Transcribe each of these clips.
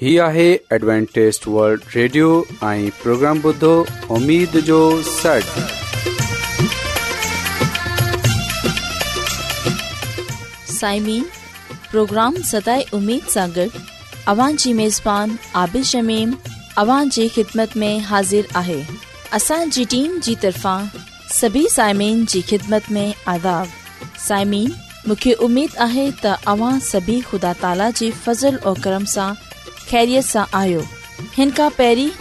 ہی آہے Adventist world radio آئی programme بدھو امید جو سٹ سائمین پروگرام سدائے امید ساگر اوان جی میزبان عابد شمیم اوان جی خدمت میں حاضر آہے اسان جی ٹیم جی طرفان سبھی سائمین جی خدمت میں آداب سائمین مکھے امید آہے تا اوان سبھی خدا تعالی جی فضل و کرم سے ख़ैरियत सां आयो हिन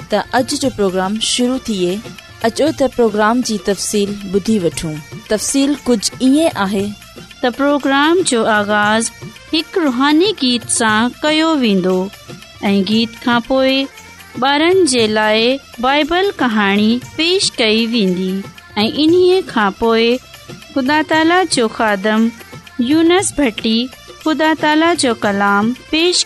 تا اج त پروگرام जो प्रोग्राम शुरू थिए अचो त प्रोग्राम जी तफ़सील ॿुधी वठूं तफ़सील कुझु ईअं जो आगाज़ हिकु रुहानी गीत सां कयो वेंदो गीत खां पोइ ॿारनि जे लाइ पेश कई वेंदी ऐं ख़ुदा ताला जो खादम यूनस भटी ख़ुदा ताला जो पेश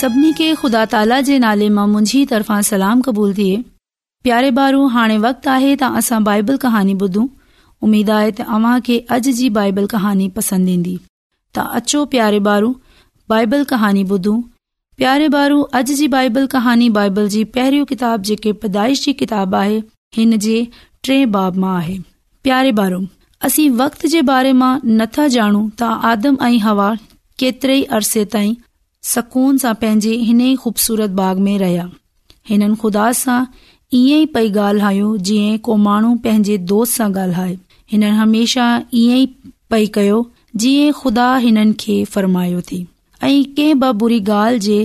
सभिनी खे खुदा ताला जे नाले मां मुंहिजी तरफ़ां सलाम क़बूल थे प्यारे बारू हाणे वक्तु आहे त असां बाइबल कहानी ॿुधूं उमीद आहे त अव्हां खे अॼु जी बाइबल कहानी पसंद ईंदी त अचो प्यारे ॿारू बाइबल कहानी ॿुधूं प्यारे बारू अॼु जी बाइबल कहानी बाइबल जी पहरी किताब जेकी पैदाइश जी किताब आहे हिन जे टे बाब मां आहे प्यारे बारू असी वक़्त जे बारे मां नथा जानू ता आदम ऐं हवा केतिरे ई अरसे ताईं सघून सां पंहिंजे हिन खूबसूरत बाग़ में रहिया हिननि खुदा सां ईअं ई पई गाल्हायूं जीअं को माण्हू पंहिंजे दोस्त सां ॻाल्हाए हिननि हमेशा ईअं ई पई कयो जीअं खुदा हिननि खे फरमायो थी ऐं कंहिं के बुरी ॻाल्हि जे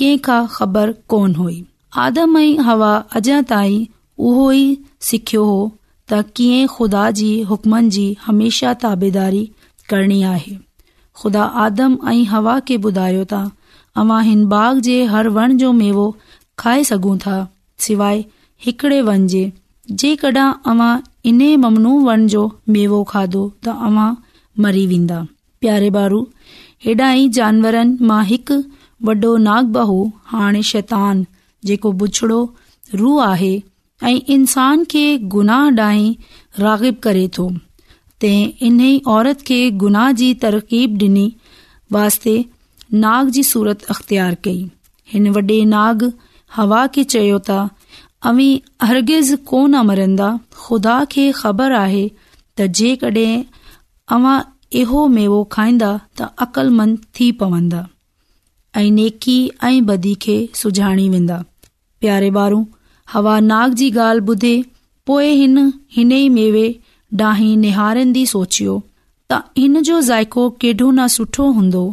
कंहिं खां ख़बर कोन हुई आदम ऐं हवा अॼा ताईं उहो ई सिखियो हो त कीअं खुदा जी हुकमनि जी हमेशा ताबेदारी करणी आहे खु़दा आदम ऐं हवा खे ॿुधायो त अव्हां हिन बाग जे हर वण जो मेवो खाए सघूं था सवाइ हिकड़े वन जे जेकॾहिं अवां इन ममनू वणु जो मेवो खाधो त अव्हां मरी वेंदा प्यारे बारू हेॾा ई जानवरनि मां हिकु वॾो नाग बाहू हाणे शैतान जेको बुछड़ो रूह आहे ऐं इंसान खे गुनाह ॾांहीं रागिब करे थो तंहिं ई औरत खे गुनाह जी तरकीब डि॒नी वास्ते नाग जी सूरत अख़्तियार कई हिन वडे॒ नाग हवा खे चयो त अवी अर्गिज़ कोन मरंदा ख़ुदा खे ख़बर आहे त जेकॾहिं अवां इहो मेवो खाईंदा त अक़लमंद थी पवंदा ऐं नेकी ऐं बदी खे सुञाणी वेंदा प्यारे बारो हवा नाग जी ॻाल्हि ॿुधे पोइ हिन हिन ई मेवे निहार्दी सोचियो त हिन जो ज़ाइको नदो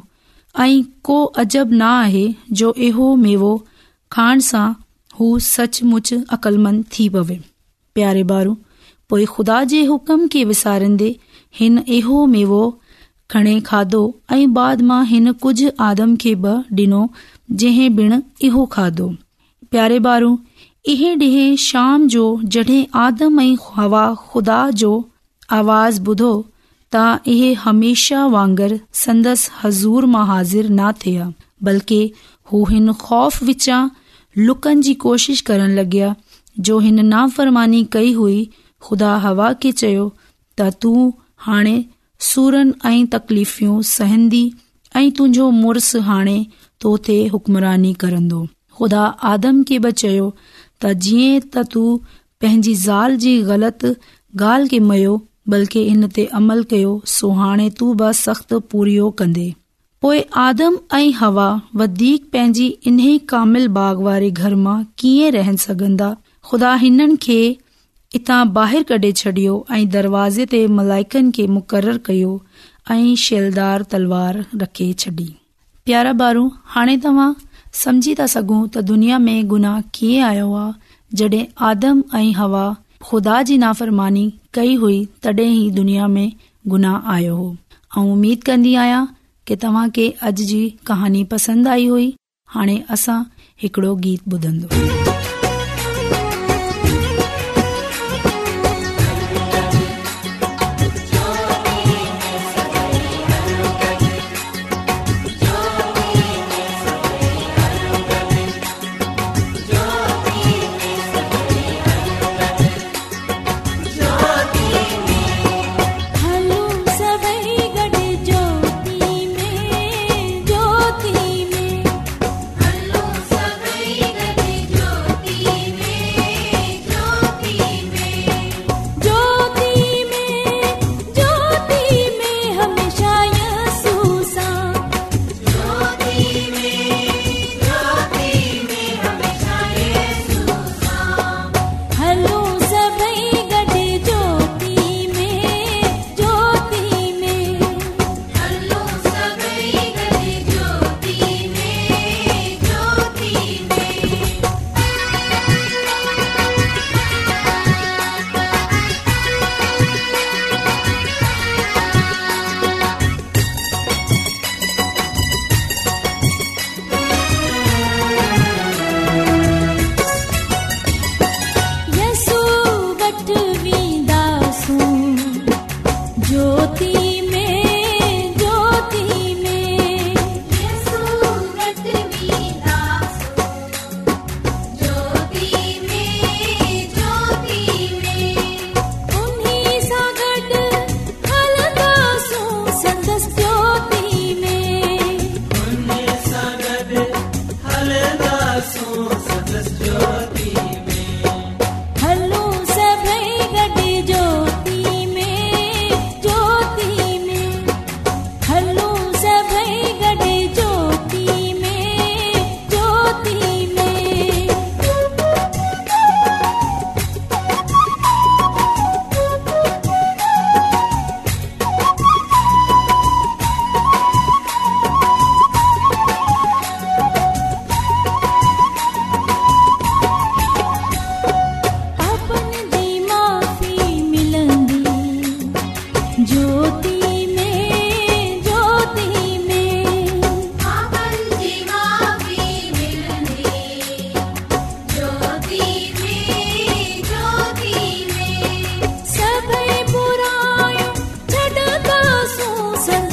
अजो खकलमंदी पवे प्यारे बारू पोइ खुदा जे हुकम खे विसार्न्न्न्न्न्दे हिन इहो मेवो खणे खाधो ऐ बाद मां हिन कुझ आदम खे बि डि॒नो जंहिं बेण इहो खाधो प्यारे ॿार इहे डि॒ शाम जो जड॒ आदम ऐं हवा ख़ुदा जो आवाज़ ॿुधो त इहे हमेशा वांगर संदसि हज़ूर मां हाज़िर न थिया बल्कि हू हिन ख़ौफ़ लुकनि जी कोशिश करण लॻया जो हिन नाफ़रमानी कई हुई खुदा हवा खे चयो त तूं हाणे सुरनि ऐं तकलीफ़ूं सहन्दी ऐं तुंहिंजो मुड़स हाणे तो ते हुकमरानी कंदो ख़ुदा आदम खे ब चयो त जीअं त तू पंहिंजी ज़ाल जी ग़लति ॻाल्हि खे मयो बल्कि इन ते अमल कयो सो हाणे तू बि सख़्तु पूरियो कंदे पोइ आदम ऐं हवा वधीक पंहिंजी इन्हे कामिल बाग़ वारे घर मां कीअं रहन सघंदा ख़ुदा हिननि खे इतां ॿाहिरि कढे छॾियो ऐं दरवाज़े ते मलाइकनि खे मुक़रर कयो ऐं शैलदार तलवार रखे छॾी प्यारा बारू हाणे तव्हां समझी था सघूं त दुनिया में गुनाह कीअं आयो आहे जड॒ आदम ऐं हवा ख़ुदा जी नाफ़रमानी कई हुई तॾहिं ई दुनिया में गुनाह आयो हो ऐं उमीद कंदी आहियां की तव्हां खे अॼु जी कहानी पसंदि आई हुई हाणे असां हिकड़ो गीत ॿुधंदो And I'm Sous sa place de Present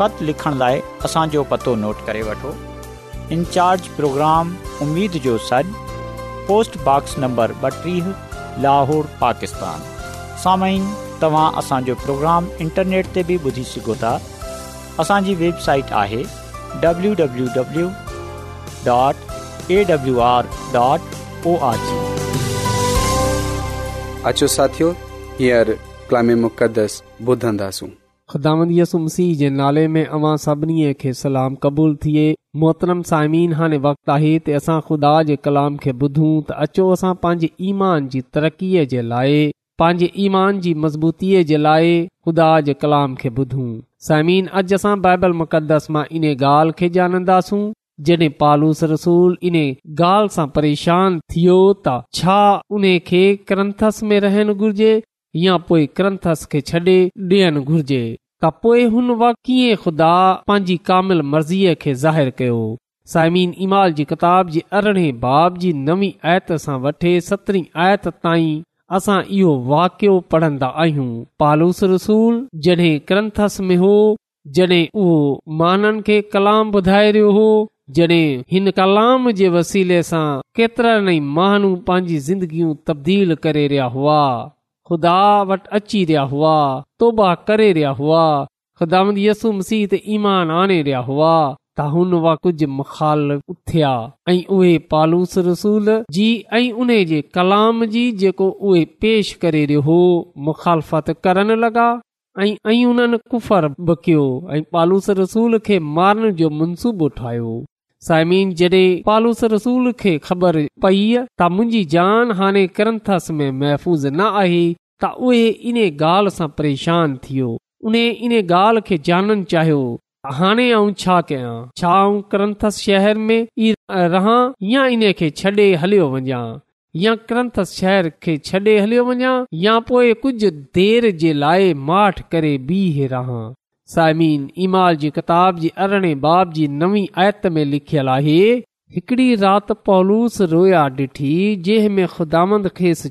ख़त लिखण लाइ असांजो पतो नोट करे वठो इनचार्ज प्रोग्राम उमेद जो सॾु पोस्टबॉक्स नंबर ॿटीह लाहौर पाकिस्तान साम्हूं तव्हां असांजो प्रोग्राम इंटरनेट ते बि ॿुधी सघो था असांजी वेबसाइट आहे W W W dot A W यसु मसीह जे नाले में अवां सभिनी खे सलाम क़बूल थिए मोहतरम साइमीन हाणे वक़्तु आहे ते असां खुदा जे कलाम खे ॿुधूं त अचो असां पंहिंजे ईमान जी तरक़ीअ जे लाइ पंहिंजे ईमान जी मज़बूतीअ जे लाइ खुदा जे कलाम खे ॿुधूं साइमिन अॼु असां बाइबल मुक़दस मां इन ॻाल्हि खे ॼाणंदासूं जडे॒ पालूस रसूल इन ॻाल्हि सां परेशान थियो त छा उन खे क्रंथस में रहण घुर्जे या पोएं क्रंथस खे छॾे ॾियण घुर्जे त पोए हुन वीअ खुदा पंहिंजी कामिल मर्ज़ीअ खे ज़ाहिर कयो साइमीन इमाल जी किताब बाब जी नवी आयत सां आयत ताई असां इहो वाकियो पढ़न्दा आहियूं पालूस रसूल जड॒हिं क्रंथस में हो जड॒हिं उहो माननि खे कलाम ॿुधाए रहियो हो जड॒हिं हिन कलाम जे वसीले सां केतिरनि ई महानू पंहिंजी ज़िंदगियूं तब्दील करे रहिया हुआ ख़ुदा वटि अची रहिया हुआ तोबा करे रहिया हुआ यसु मसीह ख़ुदा ईमान आणे रहिया हुआ त हुन वा कुझु मखाल थिया ऐं उहे पालूस रसूल जी ऐं उन जे कलाम जी जेको उहे पेश करे रहियो हो मुखालफ़त करण लॻा ऐं उन्हनि कुफर बकियो ऐं पालूस रसूल खे मारण जो मनसूबो ठाहियो साइमीन जॾहिं पालूस रसूल खे ख़बर पई त मुंहिंजी जान हाणे करंथस में महफ़ूज़ न आई त उहे इन ॻाल्हि सां परेशान थियो उन इन ॻाल्हि खे जाननि चाहियो हाणे आऊं छा कयां छा आउं करंथस शहर में ई रहां या इन खे छॾे हलियो वञा या करंथस शहर खे छॾे हलियो वञा या पोइ कुझु देर जे लाइ माठ करे बीह रहां साइमीन ईमाल जी किताब जी अरिड़ह बाब जी नवी आयत में लिखियलु आहे हिकड़ी राति पौलूस रोया ॾिठी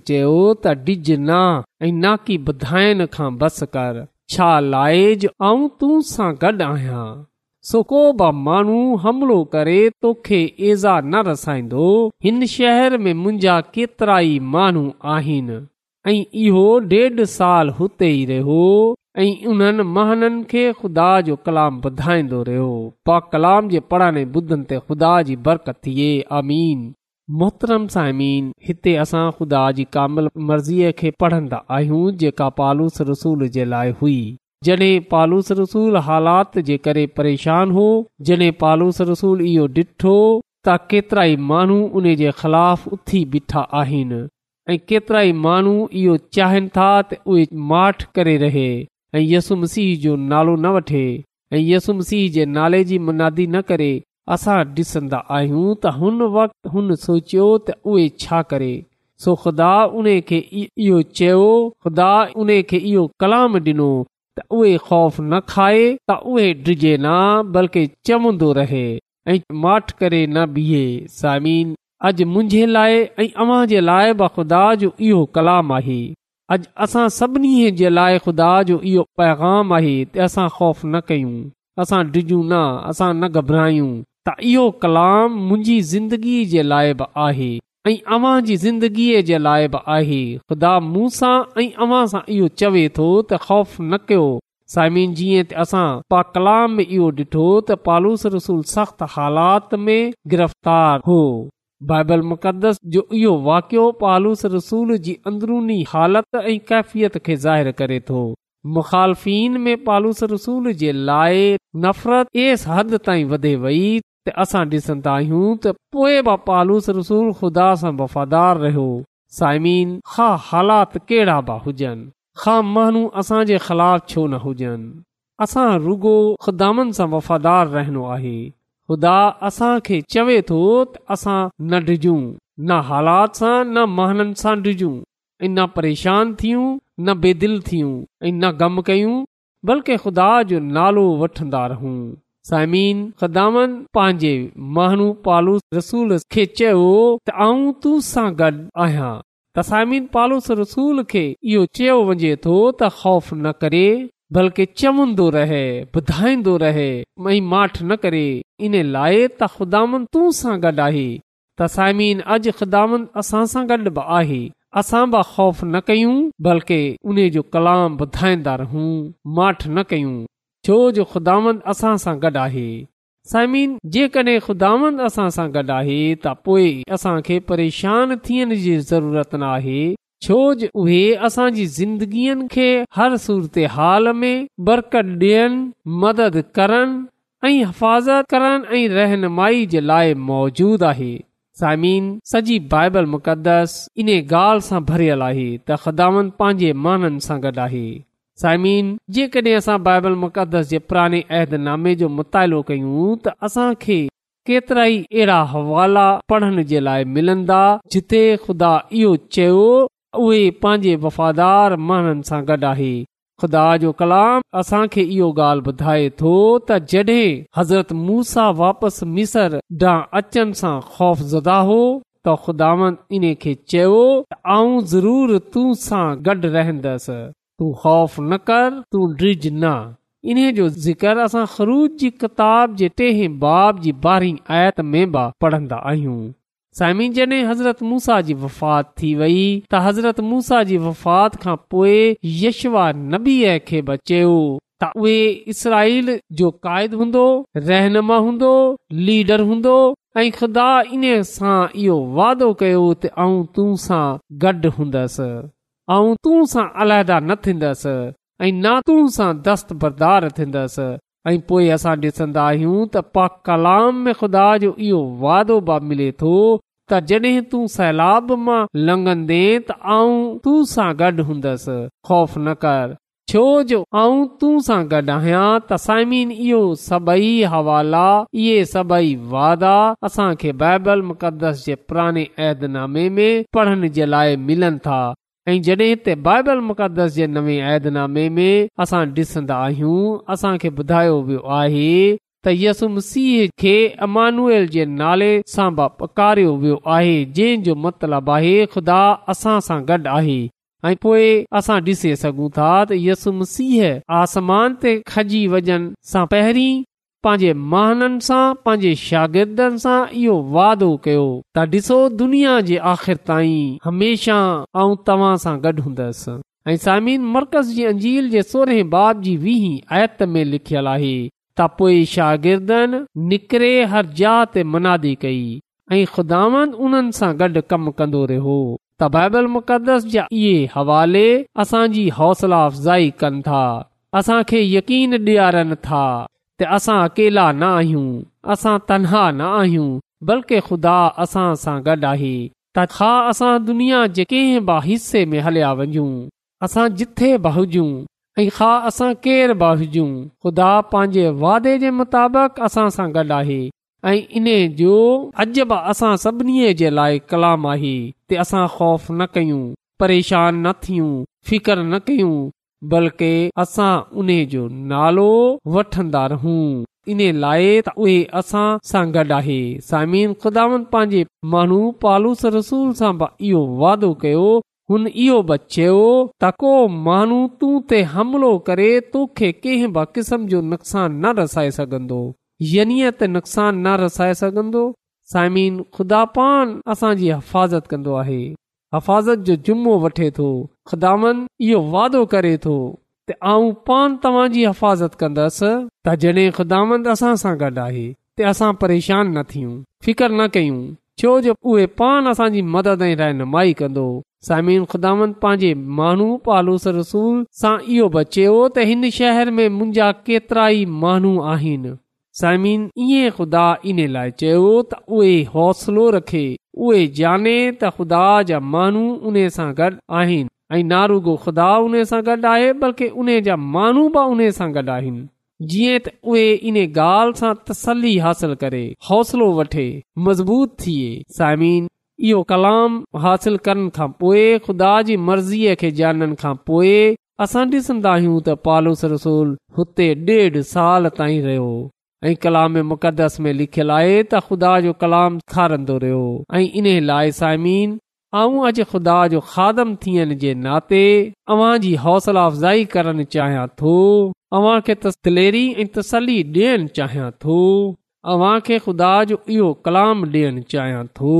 चयो त डिॼ ना की बुधाइन खां बस कर छा लाइज आऊं तूं सां गॾु आहियां को बि माण्हू हमिलो करे तोखे ऐज़ा न रसाईंदो हिन शहर में मुंहिंजा केतिरा ई माण्हू आहिनि ऐं इहो डेढ साल हुते ई रहियो ऐं उन्हनि महननि खे खुदा जो कलाम वधाईंदो रहियो पा कलाम जे पढ़ाणे ॿुधनि ते ख़ुदा जी बरकत थिए आमीन मोहतरम सां अमीन हिते असां ख़ुदा जी कामिल मर्ज़ीअ खे पढ़ंदा आहियूं जेका पालूस रसूल जे लाइ हुई जॾहिं पालूस रसूल हालात जे करे परेशान हो जॾहिं पालूस रसूल इहो ॾिठो त केतिरा ई माण्हू उन जे ख़िलाफ़ उथी बीठा आहिनि ऐं केतिरा ई माण्हू इहो चाहिनि था त उहे माठ करे रहे ऐं यसुम जो नालो न वठे ऐं यसु मसीह जे नाले जी मुनादी न करे असां ॾिसंदा आहियूं त हुन वक़्त सोचियो त उहे छा करे उन खे इहो चयो खुदा इहो कलाम ॾिनो त उहे ख़ौफ़ न खाए त उहे न बल्कि चमंदो रहे ऐं माठ करे न बीहे सामिन अॼ मुंहिंजे लाइ ऐं अव्हां जे लाइ जो इहो कलाम आहे अॼु असां सभिनी जे लाइ खुदा जो इहो पैगाम आहे त असां ख़ौफ़ न कयूं असां डिॼूं न असां न घबरायूं त इहो कलाम मुंहिंजी ज़िंदगीअ जे लाइ बि आहे ऐं अवां जी ज़िंदगीअ जे लाइ बि आहे ख़ुदा मूं सां ऐं अव्हां सां इहो चवे थो त ख़ौफ़ न कयो साइमिन जीअं असां पा कलाम में इहो ॾिठो त पालूस रसूल सख़्त हालात में गिरफ़्तार हो बाइबल मुक़दस जो इहो वाकियो पालूस रसूल जी अंदरूनी हालत ऐं कैफ़ियत खे ज़ाहिरु करे थो मुख़ालफ़ीन में पालूस रसूल जे लाइ नफ़रत एस हद ताई वधे वई त असां डि॒संदा आहियूं त पोए बि पालूस रसूल ख़ुदा सां वफ़ादारु रहियो साइमीन हालात कहिड़ा बि हुजनि ख़ा महानू असां जे छो न हुजनि असां रुगो ख़ुदानि सां वफ़ादार रहिनो आहे ख़ुदा असांखे चवे थो त असां न डिजूं न हालात सां न महाननि सां डिजूं ऐं न परेशान थियूं न बेदिल दिल थियूं ऐं न ग़म कयूं बल्कि ख़ुदा जो नालो वठंदा रहूं सायमिन ख़दामन पंहिंजे महानू पालूस रसूल खे चयो त आऊं तू सां गॾु आहियां त साइमिन पालोस रसूल खे इहो चयो वञे थो त ख़ौफ़ न करे बल्कि चवंदो रहे ॿुधाईंदो रहे मई माठ न करे इन लाइ त ख़ुदांद तू सां गॾु आहे त साइमिन अॼु ख़ुदांद असां सां गॾु बि आहे असां ब खौफ़ न कयूं बल्कि उन जो कलाम ॿुधाईंदा रहूं माठ न कयूं छो जो ख़ुदांद असां सां गॾु आहे साइमिन जेकॾहिं ख़ुदांद असां सां गॾु आहे त पोइ असां परेशान थियण जी ज़रूरत न आहे छो उहे असांजी ज़िंदगीअ खे हर सूरत हाल में बरक़त ॾियनि मदद करनि हिफ़ाज़त करण रहनुमाई जे लाइ मौजूदु आहे साइमीन सॼी बाइबल मुक़दस इन ॻाल्हि सां भरियल आहे त ख़ुदावनि पंहिंजे माननि सां गॾु आहे साइमिन जेकॾहिं असां बाइबल मुक़दस जे पुराणे अहदनामे जो मुतालो कयूं त असांखे केतिरा ई अहिड़ा हवाला पढ़ण जे लाइ मिलंदा जिथे ख़ुदा इहो चयो उहे पंहिंजे वफ़ादार माननि सां गॾु आहे ख़ुदा जो कलाम असांखे इहो ॻाल्हि ॿुधाए थो त जॾहिं हज़रत मूसा वापसि मिसर ॾांहुं अचनि सां ख़ौफ़ ज़ुदा हो त ख़ुदान इन खे चयो आऊं ज़रूरु तूं सां गॾु रहंदसि तू ख़ौफ़ न कर तू ड्रिज न इन्हे जो ज़िक्र असां ख़रूज जी किताब जे टेह बाब जी ॿारहीं आयत में साईमी जॾहिं हज़रत मूसा जी वफ़ात थी वई त हज़रत मूसा जी वफ़ात खां पोइ यशवा नबी खे बचियो त उहे इसराईल जो क़ाइद हूंदो रहनुमा हूंदो लीडर हूंदो ऐं ख़ुदा इन सां इहो वादो कयो तूं सां गॾु हूंदसि ऐं तू सां अलहदा न थींदसि ऐं न तूं सां दस्त बरदार थींदसि ऐं पोइ असां ॾिसंदा आहियूं त पा कलाम में ख़ुदा जो इहो वादो मिले थो त जॾहिं तू सैलाब मां लंघंदे त आऊं तूं सां गॾु हूंदसि खौफ़ न कर छो जो आऊं तूं सां गॾु आहियां त इहो सभई हवाला इहे सभई वादा असां बाइबल मुक़दस जे पुराने ऐदनामे में पढ़ण जे लाइ मिलनि था ऐं जॾहिं बाइबल मुक़दस जे नवे ऐदनामे में असां ॾिसन्दा आहियूं असांखे ॿुधायो वियो आहे त यसु मसीह खे अमानुएल जे नाले सां बपकारियो वियो आहे जंहिं जो आहे खुदा असां सां गॾु आहे ऐं असां सघूं था त यसुम आसमान ते खजी वजन सां पहिरीं पंहिंजे महाननि सां पंहिंजे शागिर्दनि सां इहो वादो कयो त दुनिया जे आख़िर ताईं हमेशा ऐं तव्हां सां गॾु हूंदसि ऐं सामिन मर्कज़ जी अंजील जे सोरहं बाब जी वीह आयत में लिखियलु आहे त पोइ शागिर्दन निकिरे हर जा मनादी कई ऐं खुदा सां गॾु कमु कंदो रहियो त बाइबल मुकदस जा इहे हवाले असांजी हौसला अफ़ज़ाई कनि था असां खे यकीन ॾियारनि था त असां अकेला न आहियूं असां तनहा न आहियूं बल्कि खुदा असां सां गॾु आहे त ख़ा असां दुनिया जे कंहिं बि हिसे में हलिया वञू असां जिथे बि हुजूं ऐं हा असां केर बुं ख़ुदा पंहिंजे वादे जे मुताबिक़ असां सां गॾु आहे ऐं इन जो अॼु बि असां सभिनी जे लाइ कलाम आहे ते असां ख़ौफ़ न कयूं परेशान न थियूं फिकर न कयूं बल्कि असां उन जो नालो वठंदा रहूं इन लाइ उहे असां सां गॾु आहे सामिन ख़ुदानि पंहिंजे माण्हू पालूस रसूल सां इहो वादो हुन इहो बच चयो त को माण्हू तूं ते हमिलो करे तोखे कंहिं बि क़िस्म जो नुक़सान न रसाए सघंदो त नुक़सान न रसाए सघंदो साइमीन खुदा पान असांजी हिफ़ाज़त कंदो आहे हिफ़ाज़त जो जुमो वठे थो ख़ुदामंद इहो वादो करे थो त आऊं पान तव्हां हिफ़ाज़त कंदसि त जॾहिं ख़ुदामंद असां सां गॾु आहे ते असां परेशान न थियूं फिकर न कयूं छो जो उहे पान असांजी मदद जी रायनुमाई कंदो समिन खुदान पंहिंजे माण्हू पालूस रसूल सां इहो बचियो त हिन शहर में मुंहिंजा केतिरा ई माण्हू आहिनि साइम इएं ख़ुदा इन लाइ चयो त उहे हौसलो रखे उहे जाने त ख़ुदा जा माण्हू उन सां गॾु आहिनि ऐं नारूगो ख़ुदा उन सां गॾु आहे बल्कि उन जा माण्हू बि उन सां गॾु आहिनि जीअं त उहे इन ॻाल्हि सां तसली हासिल करे हौसलो वठे मज़बूत थिए साइमिन इहो कलाम हासिल करण खां पोइ ख़ुदा जी मर्ज़ीअ खे ॼाणण खां पोइ असां ॾिसंदा आहियूं त पालूस रसूल हुते ॾेढ साल ताईं रहियो ऐं कलामस में लिखियलु आहे त ख़ुदा जो कलाम खारंदो रहियो ऐं इन लाइ साइमीन आऊं अॼु ख़ुदा जो खादम थियण जे नाते अव्हां जी हौसला अफ़जाई करण चाहियां थो अव्हां खे तसलेरी ऐं तसली ॾियणु चाहियां थो अव्हां खे ख़ुदा जो इहो कलाम ॾियणु चाहियां थो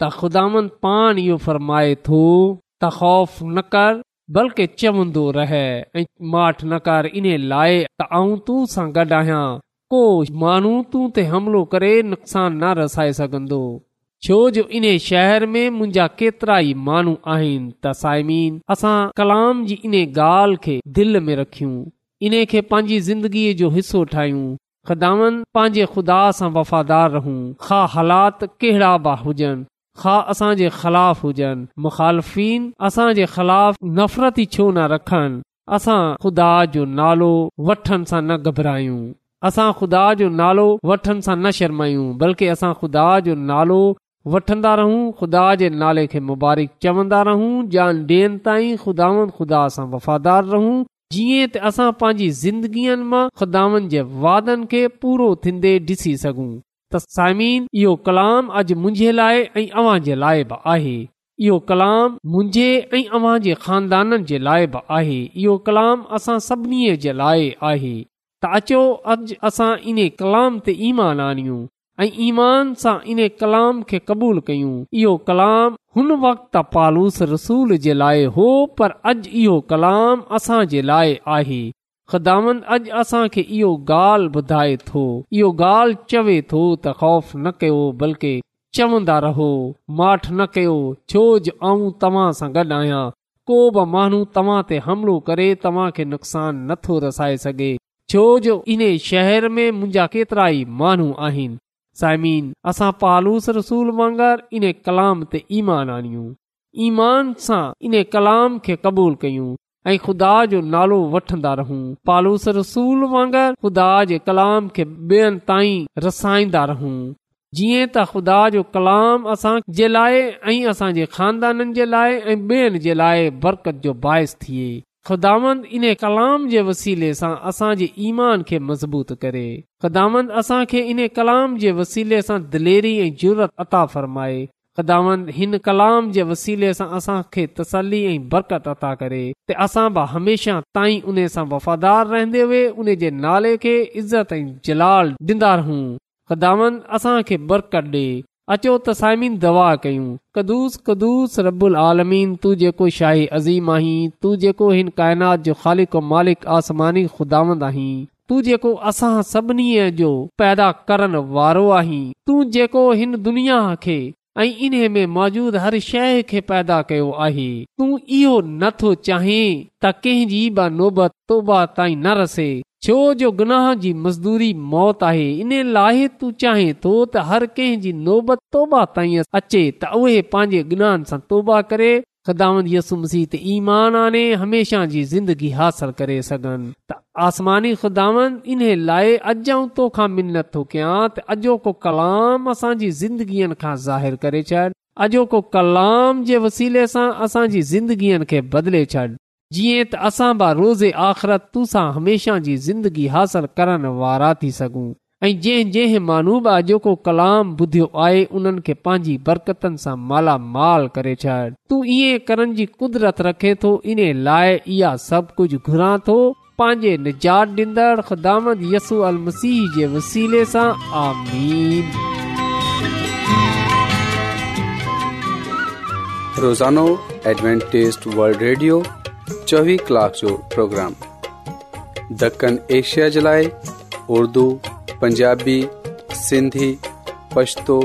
त ख़ुदान पाण इहो फरमाए थो त ख़ौफ़ न कर बल्कि चवंदो रहे माठ न कर इन लाइ त आऊं तूं सां गॾु आहियां को माण्हू तूं ते हमिलो करे नुक़सान न रसाए सघंदो छो जो इन शहर में मुंहिंजा केतिरा ई माण्हू आहिनि त साइमीन असां कलाम जी इन ॻाल्हि खे दिलि में रखियूं इन खे पंहिंजी ज़िंदगीअ जो हिसो ठाहियूं ख़ुदान पंहिंजे ख़ुदा सां वफ़ादार रहूं ख़ा हालात कहिड़ा बि हुजनि ख़ा असां जे ख़िलाफ़ हुजनि मुखालफ़ीन असां जे ख़िलाफ़ नफ़रत ई छो न रखनि असां ख़ुदा जो नालो वठण सां न घबरायूं असां खुदा जो नालो वठण सां न शर्मायूं बल्कि असां ख़ुदा जो नालो वठंदा रहूं ख़ुदा जे नाले खे मुबारक चवंदा रहूं जान ॾियनि ताईं ख़ुदा ख़ुदा सां वफ़ादार रहूं जीअं त असां पंहिंजी ज़िंदगीअनि मां ख़ुदावनि जे वादनि खे पूरो थींदे ॾिसी सघूं त साईन इहो कलाम अॼु मुंहिंजे लाइ ऐं अव्हां जे लाइ बि आहे इहो कलाम मुंहिंजे ऐं अव्हां जे खानदाननि जे लाइ बि आहे इहो कलाम असां सभिनी जे लाइ आहे त अचो अॼु असां इन कलाम ते ईमान आनियूं ईमान सां इन कलाम खे क़बूल कयूं इहो कलाम हुन वक़्त पालूस रसूल जे लाइ हो पर अॼु इहो कलाम असां जे लाइ आहे ख़िदामन अॼु असांखे इहो ॻाल्हि ॿुधाए थो इहो ॻाल्हि चवे थो त ख़ौफ़ न कयो बल्कि चवंदा रहो माठ न कयो छो जो आऊं तव्हां सां गॾु आहियां को बि माण्हू तव्हां ते हमिलो करे तव्हां खे नुक़सान नथो रसाए सघे छो जो इन शहर में मुंहिंजा केतिरा ई माण्हू आहिनि साइमीन असां पालूस रसूल वांगुरु इन कलाम ते ईमान आणियूं ईमान सां इन कलाम खे क़बूल कयूं ऐं ख़ुदा जो नालो वठंदा रहूं पालूस रसूल वांगुरु ख़ुदा जे कलाम खे ॿियनि ताईं रसाईंदा रहूं जीअं त ख़ुदा जो कलाम असां जे लाइ ऐं असांजे खानदाननि जे लाइ ऐं ॿियनि जे लाइ बरकत जो बाहिस थिए ख़ुदांद इन कलाम जे वसीले सां असां ईमान खे मज़बूत करे ख़ुदांद असांखे इन कलाम जे वसीले सां दिलेरी ऐं ज़रूरत अता फ़रमाए ख़ुदाम कलाम जे वसीले सां असां खे तसली ऐं बरकत अदा करे असां बि हमेशा ताईं उन सां वफ़ादार रहंदे हुए उन जे नाले खे इज़त ऐं जलाल डि॒ंदा रहूं ख़ुदांद बरकत डे॒ अचो तसाइमीन दवा कयूं कदुस कदुस रबुल आलमीन तू जेको शाही अज़ीम आहीं तू जेको हिन काइनात जो ख़ालिक मालिक आसमानी ख़ुदावंद आहीं तू जेको असां सभिनी जो पैदा करण वारो आहीं तू जेको हिन दुनिया खे ऐं इन में मौजूद हर शइ खे पैदा कयो आहे तूं इहो नथो चाहीं त कंहिंजी बि नोबत तोबा ताईं न रसे छो जो गुनाह जी मज़दूरी मौत आहे इन लाइ तू चाहें थो त हर कंहिंजी नोबत तोबा ताईं अचे त उहे पंहिंजे गुनाहनि सां तोबा करे ख़िदामंद यसु मसीह त ईमान आने हमेशह जी ज़िंदगी हासिल करे सघनि त आसमानी ख़िदामन इन्हे लाइ अजो मिनत थो कयां त अॼो को कलाम असांजी ज़िंदगीअ खां ज़ाहिरु करे छॾ अॼो को कलाम जे वसीले सां असांजी ज़िंदगीअ खे बदिले छॾ जीअं त असां बि रोज़े आख़िरत तुसां हमेशह जी ज़िंदगी हासिल करण वारा थी सघूं ۽ جي جه مانو با جو ڪلام بُڌي آين انهن کي پاجي برڪتن سان مالا مال ڪري چاه تو هي ڪرڻ جي قدرت رکي ٿو انهن کي لائے يا سڀ ڪجهه گھرا ٿو پاجي نجار دندڙ خدامند يسوع المسيح جي وسيل سان آمين روزانو ॲڈوانٽيست ورلد ريڊيو 24 ڪلاڪ جو پروگرام دڪن ايشيا جلائي पंजाबी सिंधी पछतो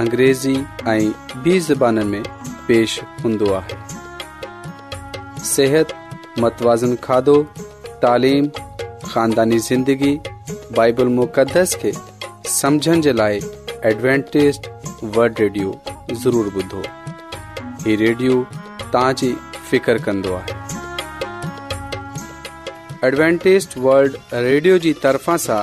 अंग्रेज़ी ऐं ॿी ज़बान में पेश हूंदो आहे सिहत मतवाज़न खाधो तालीम ख़ानदानी ज़िंदगी बाइबल मुक़दस खे समुझण जे लाइ एडवेंटेज़ड वल्ड रेडियो ज़रूरु ॿुधो हीउ रेडियो तव्हां फिकर कन्दो आहे एडवेंटेज़ड वल्ड रेडियो जी तरफ़ां सां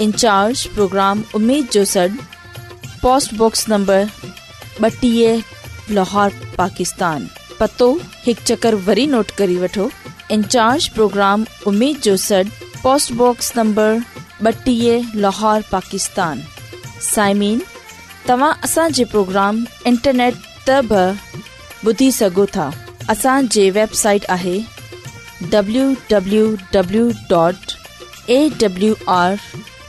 इंचार्ज प्रोग्राम उमेद जो सॾ पोस्टबॉक्स नंबर ॿटीह लाहौर पाकिस्तान पतो हिकु चकर वरी नोट करे वठो इंचार्ज प्रोग्राम उमेद जो सॾ पोस्टबॉक्स नंबर ॿटीह लाहौर पाकिस्तान साइमिन तव्हां इंटरनेट त बि ॿुधी सघो था असांजी